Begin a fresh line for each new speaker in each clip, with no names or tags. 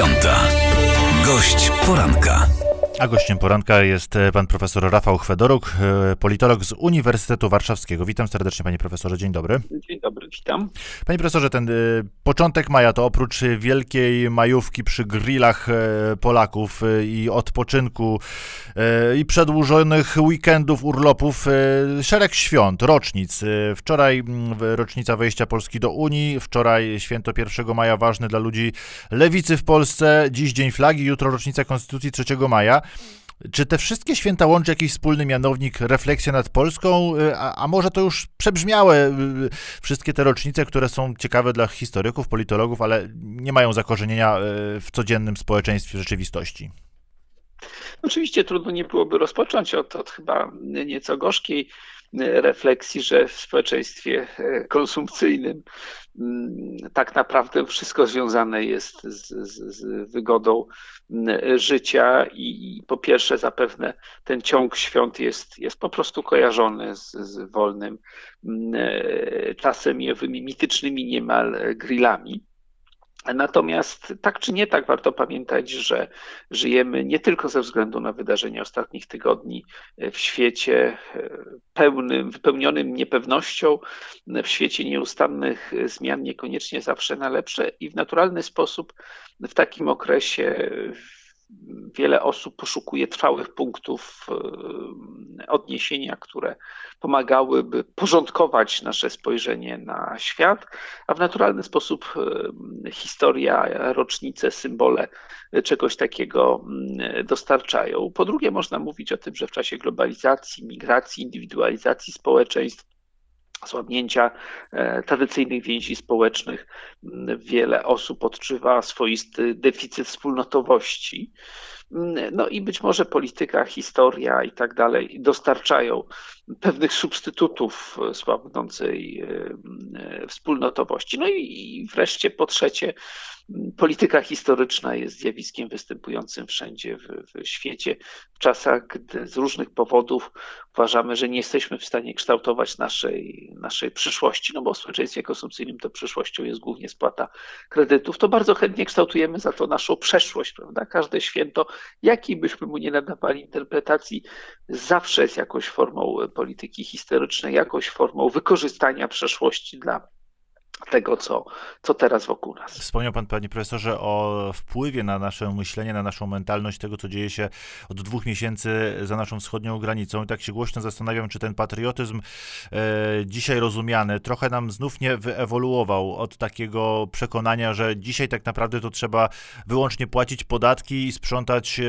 dziewiąta. Gość poranka.
A gościem poranka jest e, pan profesor Rafał Chwedoruk, e, politolog z Uniwersytetu Warszawskiego. Witam serdecznie, panie profesorze. Dzień dobry.
Dzień dobry, witam.
Panie profesorze, ten y, początek maja to oprócz wielkiej majówki przy grillach Polaków i odpoczynku i przedłużonych weekendów, urlopów, szereg świąt, rocznic. Wczoraj rocznica wejścia Polski do Unii, wczoraj święto 1 maja ważne dla ludzi lewicy w Polsce, dziś Dzień Flagi, jutro rocznica Konstytucji 3 maja. Czy te wszystkie święta łączy jakiś wspólny mianownik, refleksja nad Polską, y, a, a, może to już przebrzmiałe y, wszystkie te rocznice, które są ciekawe dla historyków, politologów, ale nie mają zakorzenienia y, w codziennym społeczeństwie rzeczywistości?
Oczywiście trudno nie byłoby rozpocząć od, od chyba nieco gorzkiej refleksji, że w społeczeństwie konsumpcyjnym tak naprawdę wszystko związane jest z, z, z wygodą mm, życia i, i, po pierwsze zapewne ten ciąg świąt jest, jest po prostu kojarzony z, z wolnym mm, e, czasem i owymi mitycznymi niemal grillami. Natomiast tak czy nie tak warto pamiętać, że żyjemy nie tylko ze względu na wydarzenia ostatnich tygodni w świecie e, pełnym, wypełnionym niepewnością, w świecie nieustannych zmian, niekoniecznie zawsze na lepsze i w naturalny sposób w takim okresie wiele osób poszukuje trwałych punktów e, odniesienia, które pomagałyby porządkować nasze spojrzenie na świat, a w naturalny sposób e, historia, rocznice, symbole czegoś takiego mm, dostarczają. Po drugie, można mówić o tym, że w czasie globalizacji, migracji, indywidualizacji społeczeństw, słabnięcia e, tradycyjnych więzi społecznych. Wiele osób odczuwa swoisty deficyt wspólnotowości. No i być może polityka, historia i tak dalej dostarczają pewnych substytutów słabnącej e, wspólnotowości. No i wreszcie po trzecie, polityka historyczna jest zjawiskiem występującym wszędzie w, w, świecie, w czasach, gdy z różnych powodów uważamy, że nie jesteśmy w stanie kształtować naszej, naszej przyszłości, no bo w społeczeństwie konsumpcyjnym to przyszłością jest głównie spłata kredytów, to bardzo chętnie kształtujemy za to naszą przeszłość, prawda? Każde święto, jakiej byśmy mu nie nadawali interpretacji, zawsze jest jakąś formą polityki historycznej, jakąś formą wykorzystania przeszłości dla tego, co, co teraz wokół nas.
Wspomniał Pan, Panie Profesorze, o wpływie na nasze myślenie, na naszą mentalność tego, co dzieje się od dwóch miesięcy za naszą wschodnią granicą. I tak się głośno zastanawiam, czy ten patriotyzm e, dzisiaj rozumiany trochę nam znów nie wyewoluował od takiego przekonania, że dzisiaj tak naprawdę to trzeba wyłącznie płacić podatki i sprzątać, e,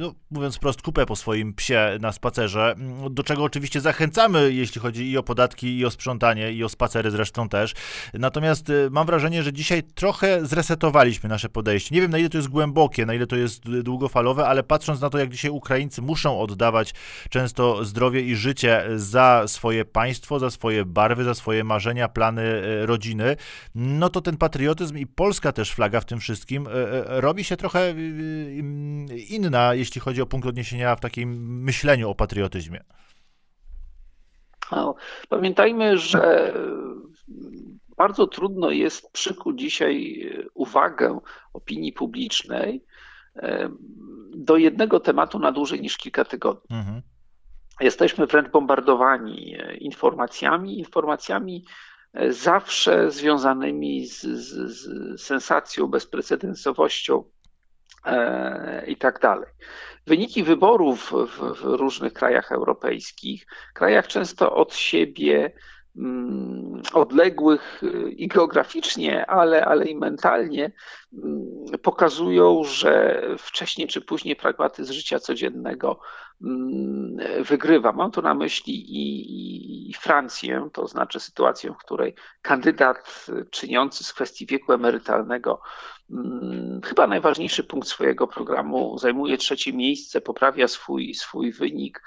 no, mówiąc wprost, kupę po swoim psie na spacerze, do czego oczywiście zachęcamy, jeśli chodzi i o podatki, i o sprzątanie, i o spacery zresztą też. Natomiast y, mam wrażenie, że dzisiaj trochę zresetowaliśmy nasze podejście. Nie wiem, na ile to jest głębokie, na ile to jest długofalowe, ale patrząc na to, jak dzisiaj Ukraińcy muszą oddawać często zdrowie i życie za swoje państwo, za swoje barwy, za swoje marzenia, plany y, rodziny, no to ten patriotyzm i polska też flaga w tym wszystkim y, robi się trochę inna, jeśli chodzi o punkt odniesienia w takim myśleniu o patriotyzmie.
No, pamiętajmy, że bardzo trudno jest przykuć dzisiaj e, uwagę opinii publicznej e, do jednego tematu na dłużej niż kilka tygodni. Mhm. Jesteśmy wręcz bombardowani e, informacjami, informacjami zawsze związanymi z, z, z sensacją, bezprecedensowością i tak dalej. Wyniki wyborów w, w różnych krajach europejskich, krajach często od siebie odległych y, i geograficznie, ale, ale i mentalnie, mm, pokazują, że wcześniej czy później pragmatyzm życia codziennego mm, wygrywa. Mam tu na myśli i, i Francję, to znaczy sytuację, w której kandydat czyniący z kwestii wieku emerytalnego chyba najważniejszy punkt swojego programu zajmuje trzecie miejsce, poprawia swój, swój wynik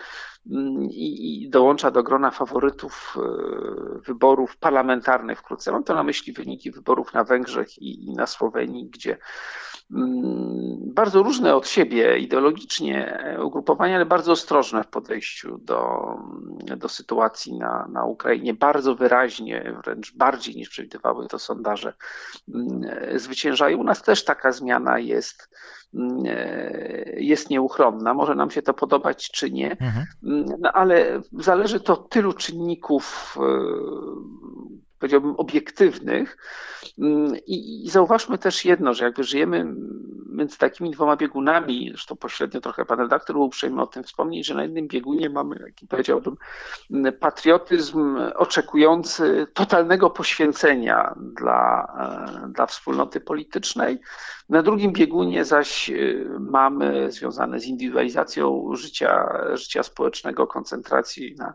i, i dołącza do grona faworytów e, wyborów parlamentarnych wkrótce. Mam to na myśli wyniki wyborów na Węgrzech i, i na Słowenii, gdzie mm, bardzo różne od siebie ideologicznie ugrupowania, ale bardzo ostrożne w podejściu do, do sytuacji na, na Ukrainie. Bardzo wyraźnie, wręcz bardziej niż przewidywały to sondaże, mm, zwyciężają. U nas też taka zmiana jest jest nieuchronna. Może nam się to podobać czy nie, mhm. no, ale zależy to od tylu czynników, e, powiedziałbym, obiektywnych. I, I, zauważmy też jedno, że jakby żyjemy między takimi dwoma biegunami, zresztą pośrednio trochę pan redaktor był uprzejmy o tym wspomnieć, że na jednym biegunie mamy, jaki powiedziałbym, patriotyzm oczekujący totalnego poświęcenia dla, e, dla wspólnoty politycznej. Na drugim biegunie zaś e, mamy związane z indywidualizacją życia, życia społecznego, koncentracji na,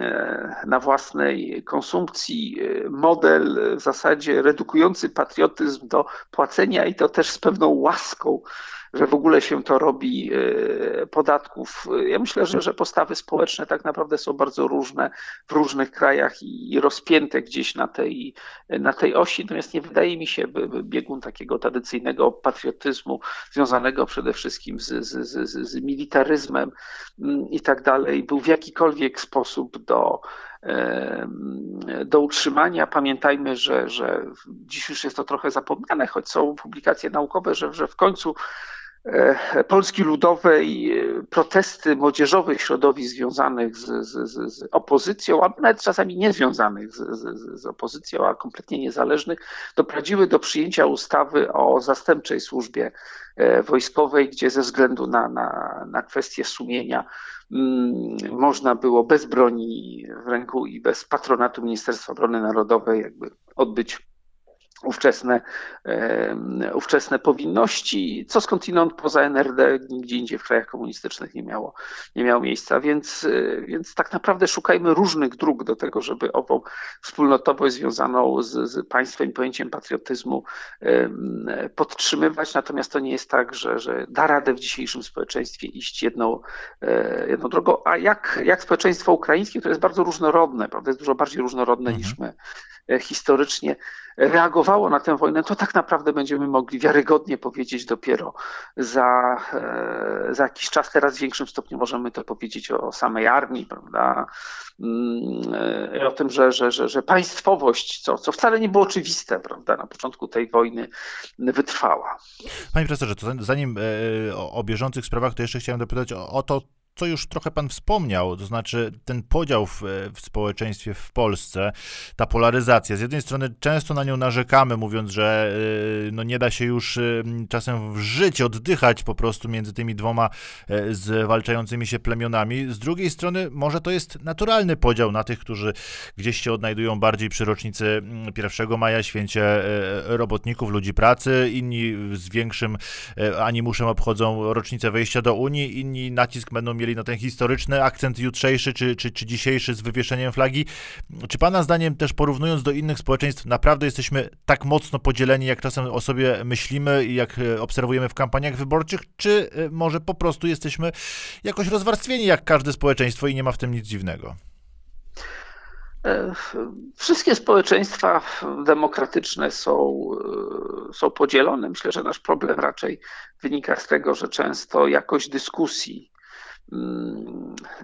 e, na własnej konsumpcji, model w zasadzie redukujący patriotyzm do płacenia i to też z pewną łaską, że w ogóle się to robi e, podatków. Ja myślę, że, że postawy społeczne tak naprawdę są bardzo różne w różnych krajach i rozpięte gdzieś na tej, na tej osi. Natomiast nie wydaje mi się by, by biegun takiego tradycyjnego patriotyzmu, związanego przede wszystkim z, z, z, z militaryzmem mm, i tak dalej, był w jakikolwiek sposób do do utrzymania. Pamiętajmy, że, że dziś już jest to trochę zapomniane, choć są publikacje naukowe, że, że w końcu Polski Ludowej e, protesty młodzieżowych środowisk związanych z, z, z, opozycją, a nawet czasami niezwiązanych z, z, z opozycją, a kompletnie niezależnych, doprowadziły do przyjęcia ustawy o zastępczej służbie e, wojskowej, gdzie ze względu na, na, na kwestie sumienia Mm, można było bez broni w ręku i bez patronatu Ministerstwa Obrony Narodowej jakby odbyć ówczesne, ówczesne powinności, co skądinąd poza NRD nigdzie indziej w krajach komunistycznych nie miało, nie miało miejsca, więc, e, więc tak naprawdę szukajmy różnych dróg do tego, żeby ową wspólnotowość związaną z, z państwem i pojęciem patriotyzmu podtrzymywać, natomiast to nie jest tak, że, że da radę w dzisiejszym społeczeństwie iść jedną, e, jedną drogą, a jak, jak społeczeństwo ukraińskie, które jest bardzo różnorodne, prawda, jest dużo bardziej różnorodne mhm. niż my historycznie, reagowało na tę wojnę, to tak naprawdę będziemy mogli wiarygodnie powiedzieć dopiero za, e, za jakiś czas. Teraz w większym stopniu możemy to powiedzieć o samej armii, prawda? Mm, e, o tym, że, że, że, że państwowość, co, co wcale nie było oczywiste, prawda, na początku tej wojny wytrwała.
Panie profesorze, to zanim e, o, o bieżących sprawach, to jeszcze chciałem dopytać o, o to, co już trochę pan wspomniał, to znaczy ten podział w, w, społeczeństwie w Polsce, ta polaryzacja. Z jednej strony często na nią narzekamy, mówiąc, że y, no nie da się już y, czasem żyć, oddychać po prostu między tymi dwoma y, zwalczającymi się plemionami. Z drugiej strony może to jest naturalny podział na tych, którzy gdzieś się odnajdują bardziej przy rocznicy 1 mm, maja, święcie robotników, ludzi pracy, inni z większym animuszem obchodzą rocznicę wejścia do Unii, inni nacisk będą mieli mieli na ten historyczny akcent jutrzejszy czy, czy, czy dzisiejszy z wywieszeniem flagi. Czy Pana zdaniem też porównując do innych społeczeństw, naprawdę jesteśmy tak mocno podzieleni, jak czasem o sobie myślimy i jak e, obserwujemy w kampaniach wyborczych, czy e, może po prostu jesteśmy jakoś rozwarstwieni jak każde społeczeństwo i nie ma w tym nic dziwnego?
E, wszystkie społeczeństwa demokratyczne są, są podzielone. Myślę, że nasz problem raczej wynika z tego, że często jakość dyskusji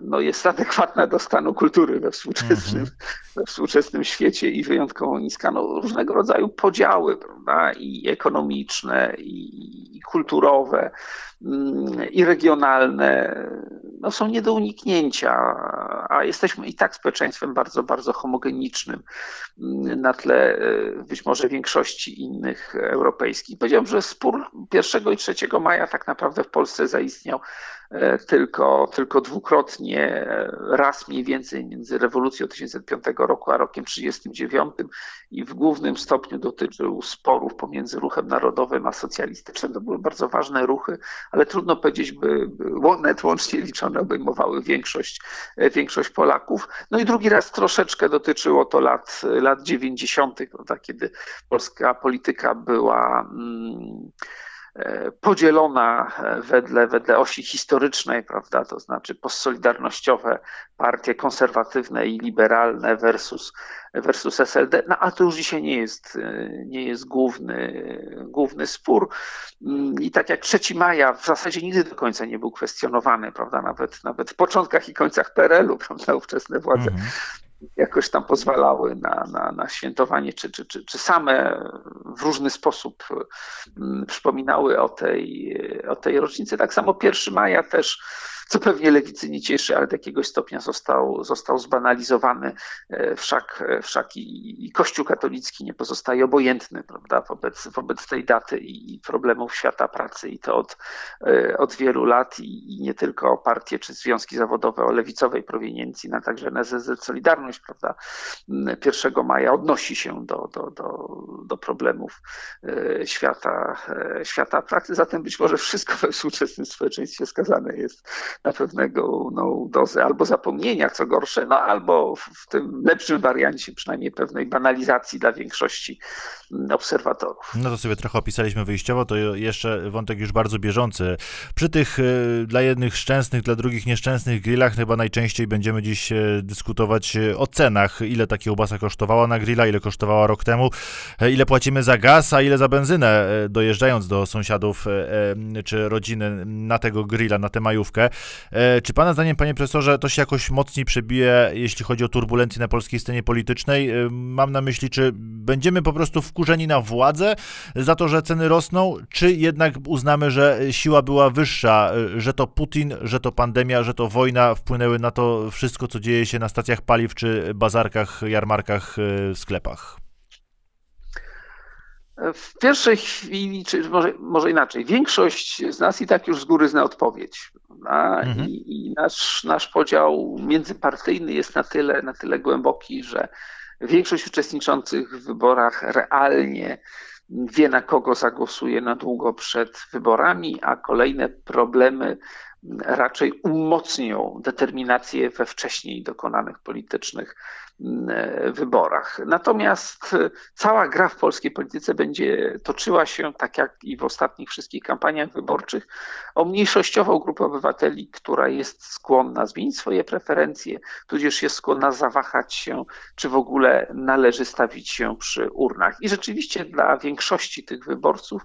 no jest adekwatna do stanu kultury we współczesnym, mm -hmm. we współczesnym świecie i wyjątkowo niska. No, różnego rodzaju podziały, prawda, i ekonomiczne, i, i kulturowe, mm, i regionalne, no, są nie do uniknięcia, a jesteśmy i tak społeczeństwem bardzo, bardzo homogenicznym mm, na tle e, być może większości innych europejskich. Powiedziałbym, że spór 1 i 3 maja tak naprawdę w Polsce zaistniał tylko, tylko dwukrotnie, e, raz mniej więcej między rewolucją 1905 roku a rokiem 1939 i w głównym stopniu dotyczył sporów pomiędzy ruchem narodowym a socjalistycznym. To były bardzo ważne ruchy, ale trudno powiedzieć, by, by łącznie liczone obejmowały większość, e, większość Polaków. No i drugi raz troszeczkę dotyczyło to lat, lat 90., prawda, kiedy polska polityka była. Hmm, podzielona wedle, wedle osi historycznej, prawda, to znaczy postsolidarnościowe partie konserwatywne i liberalne versus, versus SLD, no a to już dzisiaj nie jest, nie jest główny, główny spór. I tak jak 3 maja w zasadzie nigdy do końca nie był kwestionowany, prawda, nawet, nawet w początkach i końcach PRL-u, prawda, ówczesne władze. Mm -hmm jakoś tam pozwalały na, na, na świętowanie, czy, czy, czy, czy same w różny sposób mm, przypominały o tej, o tej rocznicy. Tak samo 1 maja też co pewnie lewicy nie cieszy, ale do jakiegoś stopnia został, został zbanalizowany. E, wszak, e, wszak i, i Kościół katolicki nie pozostaje obojętny prawda, wobec, wobec tej daty i problemów świata pracy i to od, e, od wielu lat i, i nie tylko partie czy związki zawodowe o lewicowej proweniencji, no także NSZZ Solidarność prawda, 1 maja odnosi się do, do, do, do problemów świata, świata pracy. Zatem być może wszystko we współczesnym społeczeństwie skazane jest na pewnego no, dozę albo zapomnienia, co gorsze, no albo w tym lepszym wariancie przynajmniej pewnej banalizacji dla większości obserwatorów.
No to sobie trochę opisaliśmy wyjściowo, to jeszcze wątek już bardzo bieżący. Przy tych y, dla jednych szczęsnych, dla drugich nieszczęsnych grillach chyba najczęściej będziemy dziś y, dyskutować y, o cenach. Ile ta kiełbasa kosztowała na grilla, ile kosztowała rok temu, ile płacimy za gaz, a ile za benzynę dojeżdżając do sąsiadów czy rodziny na tego grilla, na tę majówkę. E, czy pana zdaniem, panie profesorze, to się jakoś mocniej przebije, jeśli chodzi o turbulencje na polskiej scenie politycznej? E, mam na myśli, czy będziemy po prostu wkurzeni na władzę za to, że ceny rosną, czy jednak uznamy, że siła była wyższa, e, że to Putin, że to pandemia, że to wojna wpłynęły na to wszystko, co dzieje się na stacjach paliw, czy bazarkach, jarmarkach, sklepach?
W pierwszej chwili, czy może, może inaczej, większość z nas i tak już z góry zna odpowiedź. Mhm. I, I, nasz, nasz podział międzypartyjny jest na tyle, na tyle głęboki, że większość uczestniczących w wyborach realnie wie, na kogo zagłosuje na długo przed wyborami, a kolejne problemy raczej umocnią determinację we wcześniej dokonanych politycznych mm, wyborach. Natomiast cała gra w polskiej polityce będzie toczyła się, tak jak i w ostatnich wszystkich kampaniach wyborczych, o mniejszościową grupę obywateli, która jest skłonna zmienić swoje preferencje, tudzież jest skłonna zawahać się, czy w ogóle należy stawić się przy urnach. I rzeczywiście dla większości tych wyborców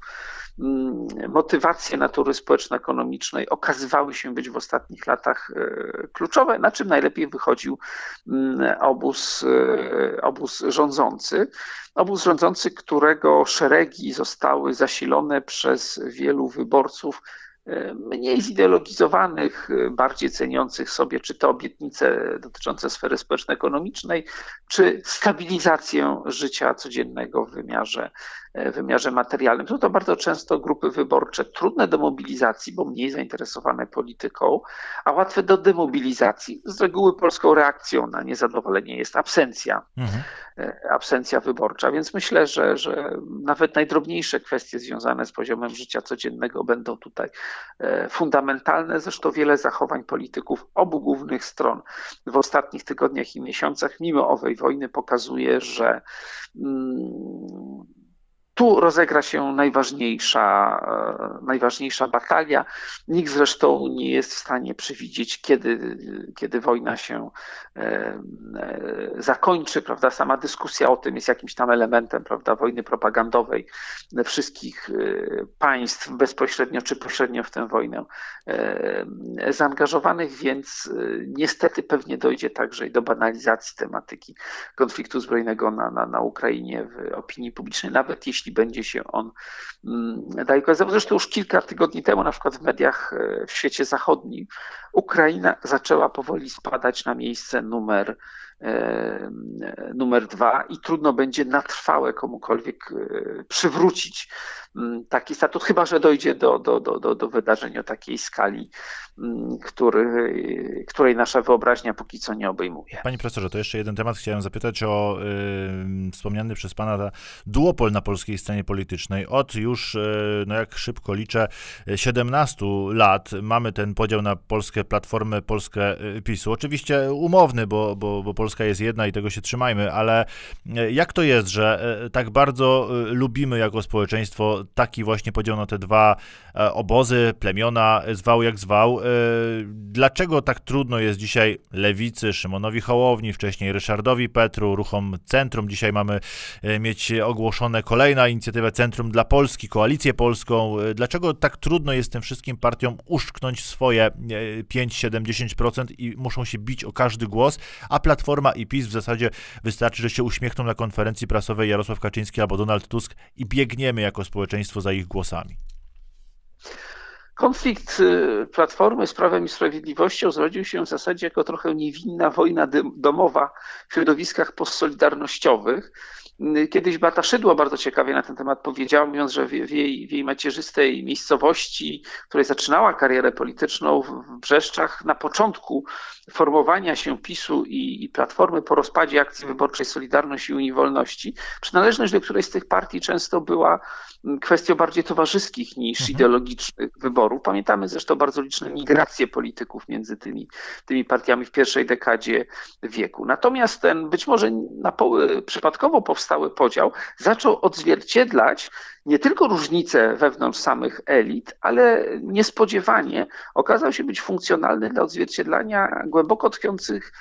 motywacje natury społeczno-ekonomicznej okazywały się być w ostatnich latach e, kluczowe, na czym najlepiej wychodził mm, obóz, e, obóz rządzący. Obóz rządzący, którego szeregi zostały zasilone przez wielu wyborców mniej zideologizowanych, bardziej ceniących sobie czy to obietnice dotyczące sfery społeczno-ekonomicznej, czy stabilizację życia codziennego w wymiarze, wymiarze materialnym. Są to bardzo często grupy wyborcze trudne do mobilizacji, bo mniej zainteresowane polityką, a łatwe do demobilizacji. Z reguły polską reakcją na niezadowolenie jest absencja. Mhm. E, absencja wyborcza, więc myślę, że, że nawet najdrobniejsze kwestie związane z poziomem życia codziennego będą tutaj e, fundamentalne. Zresztą wiele zachowań polityków obu głównych stron w ostatnich tygodniach i miesiącach, mimo owej wojny, pokazuje, że mm, tu rozegra się najważniejsza, e, najważniejsza batalia. Nikt zresztą nie jest w stanie przewidzieć, kiedy, kiedy wojna się e, e, zakończy. Prawda? Sama dyskusja o tym jest jakimś tam elementem prawda? wojny propagandowej wszystkich państw bezpośrednio czy pośrednio w tę wojnę zaangażowanych, więc niestety pewnie dojdzie także i do banalizacji tematyki konfliktu zbrojnego na, na, na Ukrainie w opinii publicznej, nawet jeśli jeśli będzie się on mm, dalej okazywał. Zresztą już kilka tygodni temu, na przykład w mediach e, w świecie zachodnim, Ukraina zaczęła powoli spadać na miejsce numer numer dwa i trudno będzie na trwałe komukolwiek e, przywrócić mm, taki statut, chyba że dojdzie do, do, do, do wydarzeń o takiej skali, mm, który, której nasza wyobraźnia póki co nie obejmuje.
Panie profesorze, to jeszcze jeden temat. Chciałem zapytać o y, wspomniany przez pana duopol na polskiej scenie politycznej. Od już, y, no jak szybko liczę, 17 lat mamy ten podział na Polskę Platformę, Polskę PiSu. Oczywiście umowny, bo, bo, bo Polska jest jedna i tego się trzymajmy, ale jak to jest, że tak bardzo lubimy jako społeczeństwo taki właśnie podział na te dwa obozy, plemiona, zwał jak zwał. Dlaczego tak trudno jest dzisiaj lewicy, Szymonowi Hołowni, wcześniej Ryszardowi Petru, ruchom Centrum. Dzisiaj mamy mieć ogłoszone kolejna inicjatywa Centrum dla Polski, Koalicję Polską. Dlaczego tak trudno jest tym wszystkim partiom uszczknąć swoje 5, 7, 10% i muszą się bić o każdy głos, a Platforma i PiS w zasadzie wystarczy, że się uśmiechną na konferencji prasowej Jarosław Kaczyński albo Donald Tusk i biegniemy jako społeczeństwo za ich głosami.
Konflikt y, Platformy z Prawem i Sprawiedliwością zrodził się w zasadzie jako trochę niewinna wojna domowa w środowiskach postsolidarnościowych. Kiedyś Bata Szydło bardzo ciekawie na ten temat powiedziała, mówiąc, że w jej, w jej macierzystej miejscowości, w której zaczynała karierę polityczną w Brzeszczach, na początku formowania się PiSu i, i Platformy po rozpadzie akcji wyborczej Solidarność i Unii Wolności, przynależność do której z tych partii często była mm, kwestią bardziej towarzyskich niż mhm. ideologicznych wyborów. Pamiętamy zresztą bardzo liczne migracje polityków między tymi, tymi partiami w pierwszej dekadzie wieku. Natomiast ten być może na, przypadkowo powstały podział zaczął odzwierciedlać nie tylko różnice wewnątrz samych elit, ale niespodziewanie okazał się być funkcjonalny dla odzwierciedlania głęboko tkwiących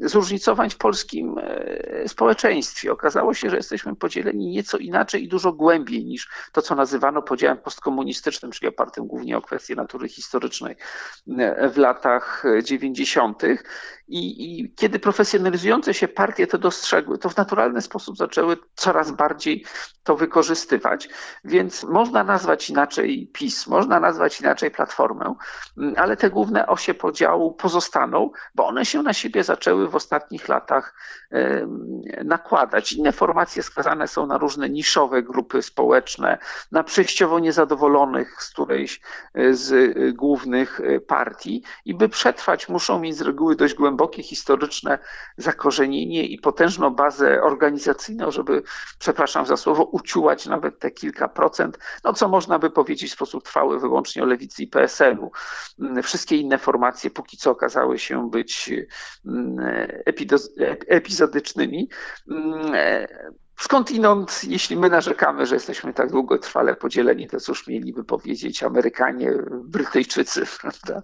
zróżnicowań w polskim e, społeczeństwie. Okazało się, że jesteśmy podzieleni nieco inaczej i dużo głębiej niż to, co nazywano podziałem postkomunistycznym, czyli opartym głównie o kwestie natury historycznej e, w latach 90. I, I, kiedy profesjonalizujące się partie to dostrzegły, to w naturalny sposób zaczęły coraz bardziej to wykorzystywać. Więc można nazwać inaczej PiS, można nazwać inaczej Platformę, mm, ale te główne osie podziału pozostaną, bo one się na siebie zaczęły w ostatnich latach nakładać. Inne formacje skazane są na różne niszowe grupy społeczne, na przejściowo niezadowolonych z którejś e, z e, głównych e, partii i by przetrwać muszą mieć z reguły dość głębokie historyczne zakorzenienie i potężną bazę organizacyjną, żeby, przepraszam za słowo, uciułać nawet te kilka procent, no co można by powiedzieć w sposób trwały wyłącznie o lewicy i PSL-u. Wszystkie inne formacje póki co okazały się być mm, epizodycznymi. Skądinąd, jeśli my narzekamy, że jesteśmy tak długotrwale podzieleni, to cóż mieliby powiedzieć Amerykanie, Brytyjczycy, prawda?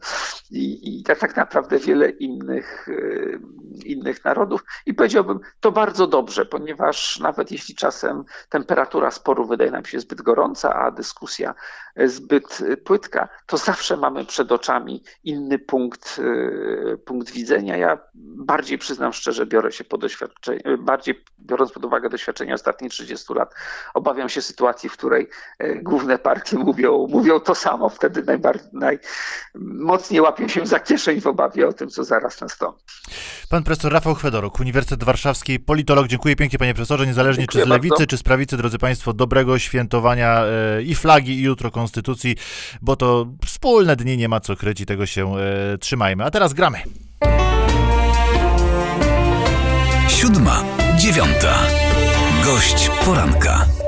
I, i tak, tak naprawdę wiele innych, y, innych narodów. I powiedziałbym, to bardzo dobrze, ponieważ nawet jeśli czasem temperatura sporu wydaje nam się zbyt gorąca, a dyskusja zbyt płytka, to zawsze mamy przed oczami inny punkt, y, punkt widzenia. Ja bardziej przyznam szczerze, biorę się po doświadczeniu, bardziej biorąc pod uwagę doświadczenie doświadczenia ostatnich 30 lat. Obawiam się sytuacji, w której e, główne partie mówią, mówią to samo, wtedy najbardziej, najmocniej łapią się za kieszeń w obawie o tym, co zaraz nastąpi.
Pan profesor Rafał Chwedoruk, Uniwersytet Warszawski, politolog. Dziękuję pięknie panie profesorze, niezależnie Dziękuję czy z lewicy, bardzo. czy z prawicy, drodzy państwo, dobrego świętowania e, i flagi, i jutro konstytucji, bo to wspólne dni, nie ma co kryć i tego się e, trzymajmy. A teraz gramy.
Siódma, dziewiąta. Gość poranka.